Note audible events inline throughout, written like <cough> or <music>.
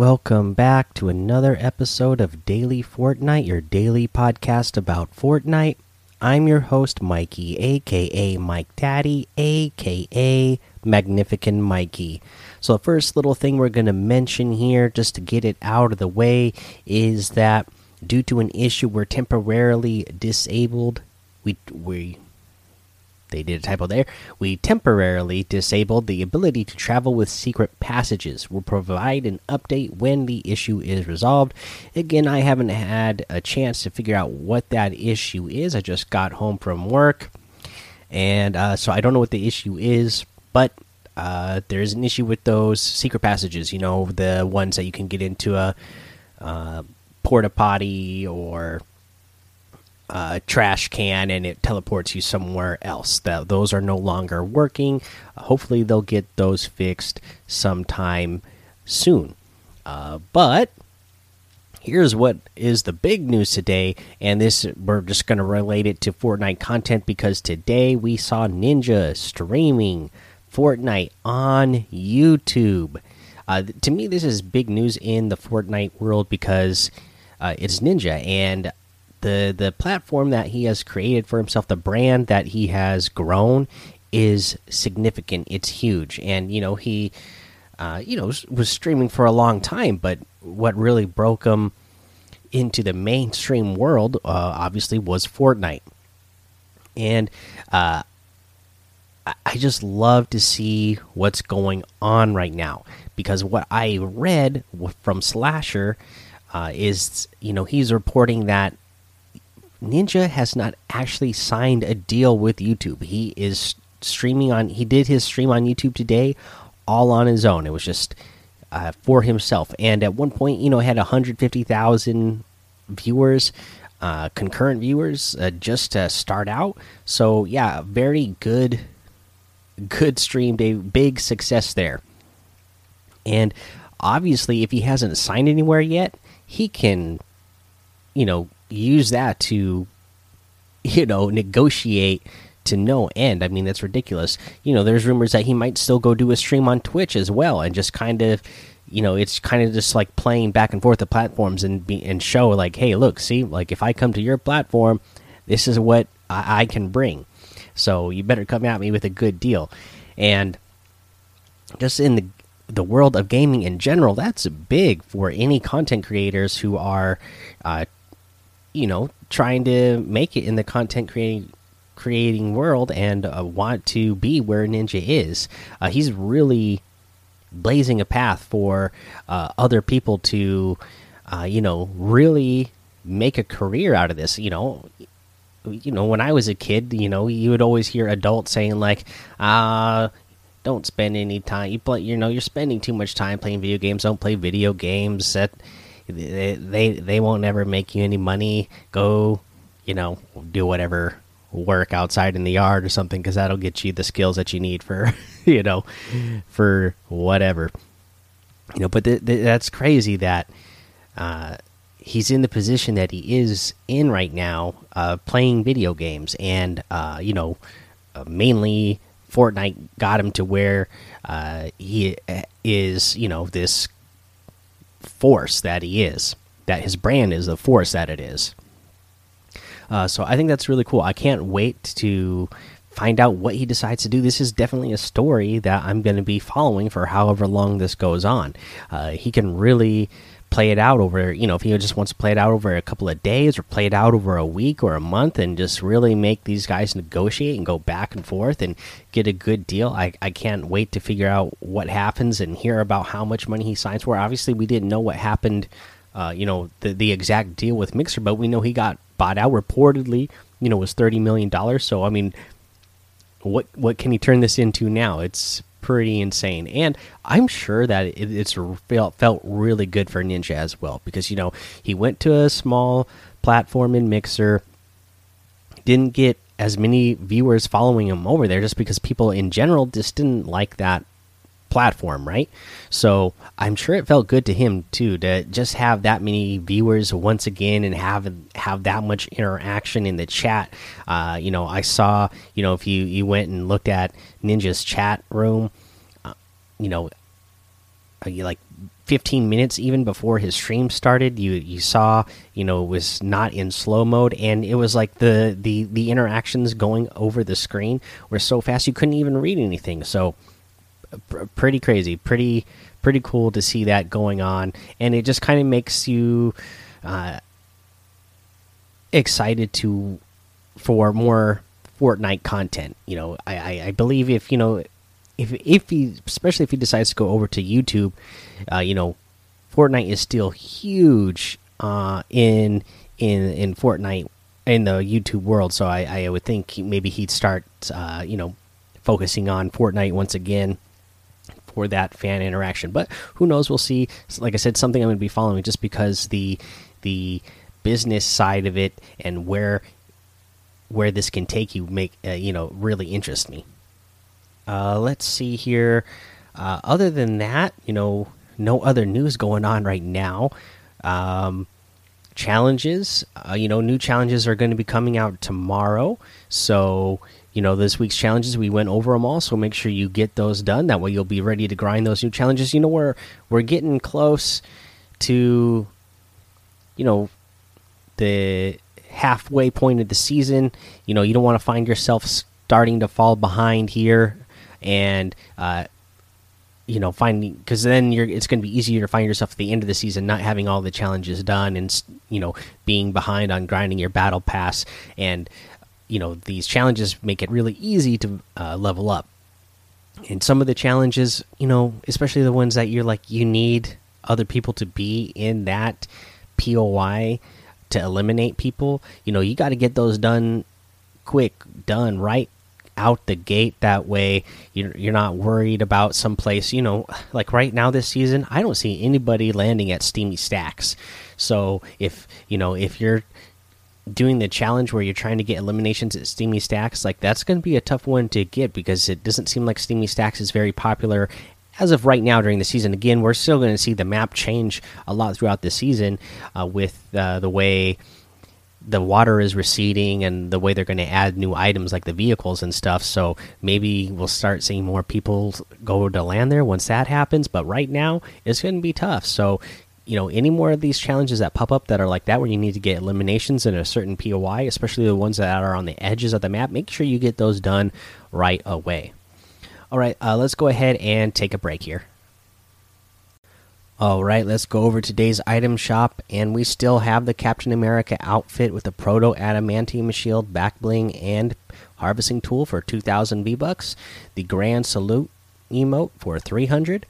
Welcome back to another episode of Daily Fortnite, your daily podcast about Fortnite. I'm your host, Mikey, aka Mike Daddy, aka Magnificent Mikey. So, the first little thing we're going to mention here, just to get it out of the way, is that due to an issue, we're temporarily disabled. We, we they did a typo there. We temporarily disabled the ability to travel with secret passages. We'll provide an update when the issue is resolved. Again, I haven't had a chance to figure out what that issue is. I just got home from work, and uh, so I don't know what the issue is, but. Uh, there is an issue with those secret passages. You know, the ones that you can get into a uh, porta potty or uh, trash can and it teleports you somewhere else. That those are no longer working. Uh, hopefully, they'll get those fixed sometime soon. Uh, but here's what is the big news today, and this we're just going to relate it to Fortnite content because today we saw Ninja streaming Fortnite on YouTube. Uh, to me, this is big news in the Fortnite world because uh, it's Ninja, and the the platform that he has created for himself, the brand that he has grown, is significant. It's huge, and you know he, uh, you know, was streaming for a long time. But what really broke him into the mainstream world, uh, obviously, was Fortnite, and uh, I just love to see what's going on right now because what I read from Slasher. Uh, is you know he's reporting that Ninja has not actually signed a deal with YouTube. He is streaming on. He did his stream on YouTube today, all on his own. It was just uh, for himself. And at one point, you know, had 150,000 viewers, uh, concurrent viewers, uh, just to start out. So yeah, very good, good stream day. Big success there. And obviously, if he hasn't signed anywhere yet, he can, you know use that to you know negotiate to no end. I mean, that's ridiculous. You know, there's rumors that he might still go do a stream on Twitch as well, and just kind of, you know, it's kind of just like playing back and forth the platforms and be and show like, hey, look, see, like if I come to your platform, this is what I, I can bring. So you better come at me with a good deal, and just in the the world of gaming in general, that's big for any content creators who are uh, you know trying to make it in the content creating creating world and uh, want to be where Ninja is. Uh, he's really blazing a path for uh, other people to, uh, you know, really make a career out of this. You know, you know, when I was a kid, you know, you would always hear adults saying like, "Ah, don't spend any time. You play, you know, you're spending too much time playing video games. Don't play video games." That they they they won't ever make you any money. Go, you know, do whatever work outside in the yard or something because that'll get you the skills that you need for <laughs> you know for whatever you know but th th that's crazy that uh, he's in the position that he is in right now uh, playing video games and uh, you know uh, mainly fortnite got him to where uh, he uh, is you know this force that he is, that his brand is the force that it is. Uh, so I think that's really cool. I can't wait to find out what he decides to do. This is definitely a story that I'm going to be following for however long this goes on. Uh, he can really play it out over, you know, if he just wants to play it out over a couple of days or play it out over a week or a month and just really make these guys negotiate and go back and forth and get a good deal. I, I can't wait to figure out what happens and hear about how much money he signs for. Obviously, we didn't know what happened, uh, you know, the, the exact deal with Mixer, but we know he got bought out reportedly, you know, was $30 million. So, I mean, what what can he turn this into now? It's pretty insane. And I'm sure that it, it's felt felt really good for Ninja as well because you know he went to a small platform in Mixer, didn't get as many viewers following him over there just because people in general just didn't like that platform, right? So I'm sure it felt good to him too to just have that many viewers once again and have have that much interaction in the chat. Uh, you know, I saw you know if you you went and looked at Ninja's chat room, uh, you know, uh, like 15 minutes even before his stream started you you saw you know it was not in slow mode and it was like the the the interactions going over the screen were so fast you couldn't even read anything so pretty crazy pretty pretty cool to see that going on. And it just kind of makes you uh, excited to for more Fortnite content you know. I, I I believe if you know if if he especially if he decides to go over to YouTube, uh, you know, Fortnite is still huge uh, in in in Fortnite in the YouTube world. So I I would think maybe he'd start uh, you know focusing on Fortnite once again for that fan interaction. But who knows? We'll see. Like I said, something I'm going to be following just because the the business side of it and where where this can take you make uh, you know really interest me. Uh, let's see here. Uh, other than that, you know, no other news going on right now. Um, challenges, uh, you know, new challenges are going to be coming out tomorrow. So, you know, this week's challenges we went over them all. So make sure you get those done. That way you'll be ready to grind those new challenges. You know, we're we're getting close to, you know, the halfway point of the season. You know, you don't want to find yourself starting to fall behind here and uh, you know finding because then you're it's going to be easier to find yourself at the end of the season not having all the challenges done and you know being behind on grinding your battle pass and you know these challenges make it really easy to uh, level up. And some of the challenges you know especially the ones that you're like you need other people to be in that poi to eliminate people you know you got to get those done quick done right out the gate. That way you're, you're not worried about someplace you know like right now this season i don't see anybody landing at steamy stacks. So if you know if you're doing the challenge where you're trying to get eliminations at steamy stacks like that's going to be a tough one to get because it doesn't seem like steamy stacks is very popular as of right now during the season again we're still going to see the map change a lot throughout the season uh, with uh, the way the water is receding and the way they're going to add new items like the vehicles and stuff. So maybe we'll start seeing more people go to land there once that happens. But right now, it's going to be tough. So, you know, any more of these challenges that pop up that are like that, where you need to get eliminations in a certain POI, especially the ones that are on the edges of the map, make sure you get those done right away. All right, uh, let's go ahead and take a break here. All right, let's go over today's item shop, and we still have the Captain America outfit with the Proto Adamantium Shield, back bling, and harvesting tool for 2,000 V bucks. The Grand Salute emote for 300.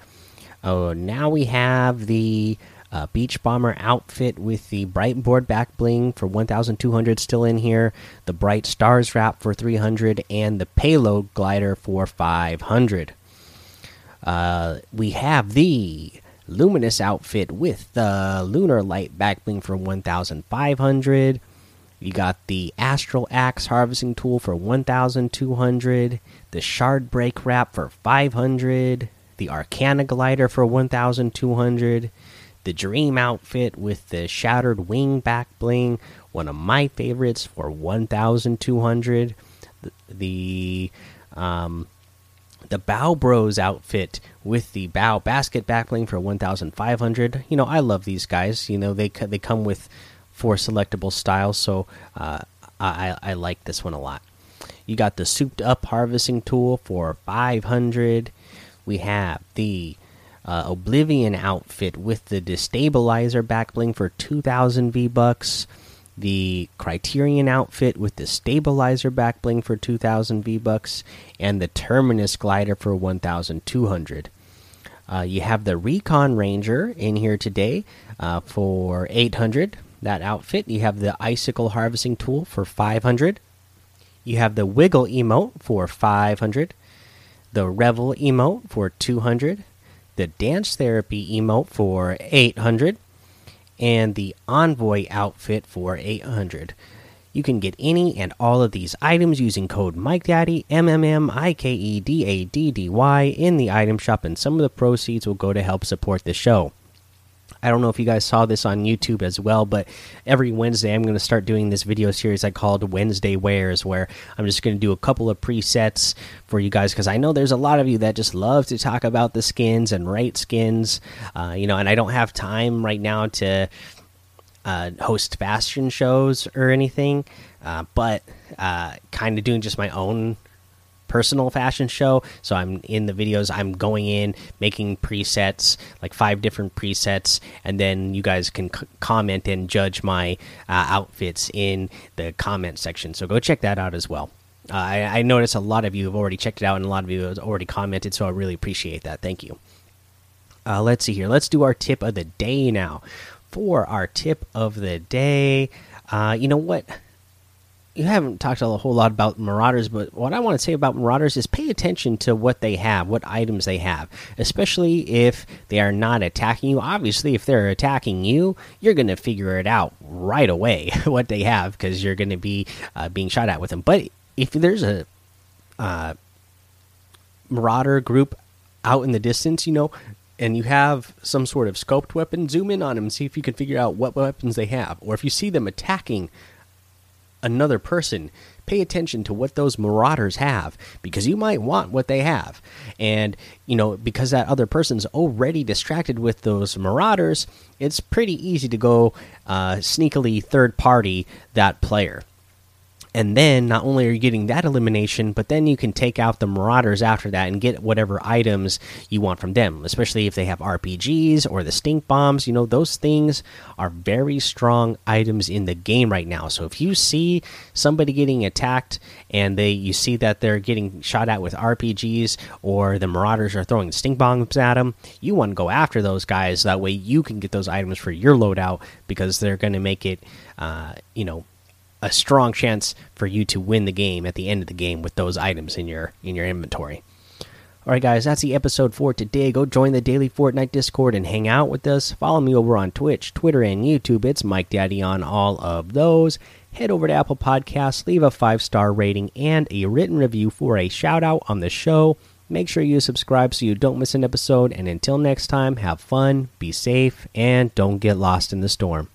Oh, now we have the uh, Beach Bomber outfit with the Bright Board back bling for 1,200 still in here. The Bright Stars wrap for 300, and the Payload glider for 500. Uh, we have the luminous outfit with the lunar light back bling for 1500 you got the astral axe harvesting tool for 1200 the shard break wrap for 500 the arcana glider for 1200 the dream outfit with the shattered wing back bling one of my favorites for 1200 the, um the Bao Bros outfit with the Bao basket back bling for 1,500. You know, I love these guys. You know, they they come with four selectable styles, so uh, I I like this one a lot. You got the souped up harvesting tool for 500. We have the uh, Oblivion outfit with the destabilizer backbling for 2,000 V bucks the Criterion outfit with the stabilizer back bling for 2000 V bucks and the Terminus glider for 1200. Uh, you have the Recon Ranger in here today uh, for 800. That outfit. You have the Icicle Harvesting Tool for 500. You have the Wiggle emote for 500. The Revel emote for 200. The Dance Therapy emote for 800 and the Envoy outfit for 800. You can get any and all of these items using code MikeDaddy, M M M I K E D A D D Y, in the item shop, and some of the proceeds will go to help support the show. I don't know if you guys saw this on YouTube as well, but every Wednesday I'm going to start doing this video series I called Wednesday Wears, where I'm just going to do a couple of presets for you guys because I know there's a lot of you that just love to talk about the skins and rate skins, uh, you know, and I don't have time right now to uh, host fashion shows or anything, uh, but uh, kind of doing just my own personal fashion show. So I'm in the videos, I'm going in, making presets, like five different presets, and then you guys can comment and judge my uh, outfits in the comment section. So go check that out as well. Uh, I, I notice a lot of you have already checked it out, and a lot of you have already commented, so I really appreciate that. Thank you. Uh, let's see here. Let's do our tip of the day now. For our tip of the day, uh, you know what? You haven't talked a whole lot about marauders but what i want to say about marauders is pay attention to what they have what items they have especially if they are not attacking you. Obviously if they're attacking you you're going to figure it out right away <laughs> what they have because you're going to be uh, being shot at with them. But if there's a uh, marauder group out in the distance you know and you have some sort of scoped weapon zoom in on them see if you can figure out what weapons they have. Or if you see them attacking another person, pay attention to what those marauders have because you might want what they have. And, you know, because that other person's already distracted with those marauders, it's pretty easy to go uh, sneakily third party that player. And then not only are you getting that elimination, but then you can take out the Marauders after that and get whatever items you want from them, especially if they have RPGs or the stink bombs. You know, those things are very strong items in the game right now. So if you see somebody getting attacked and they you see that they're getting shot at with RPGs or the Marauders are throwing stink bombs at them, you want to go after those guys. That way you can get those items for your loadout because they're going to make it, uh, you know, a strong chance for you to win the game at the end of the game with those items in your in your inventory. All right, guys, that's the episode for today. Go join the daily Fortnite Discord and hang out with us. Follow me over on Twitch, Twitter, and YouTube. It's Mike Daddy on all of those. Head over to Apple Podcasts, leave a five star rating and a written review for a shout out on the show. Make sure you subscribe so you don't miss an episode. And until next time, have fun, be safe, and don't get lost in the storm.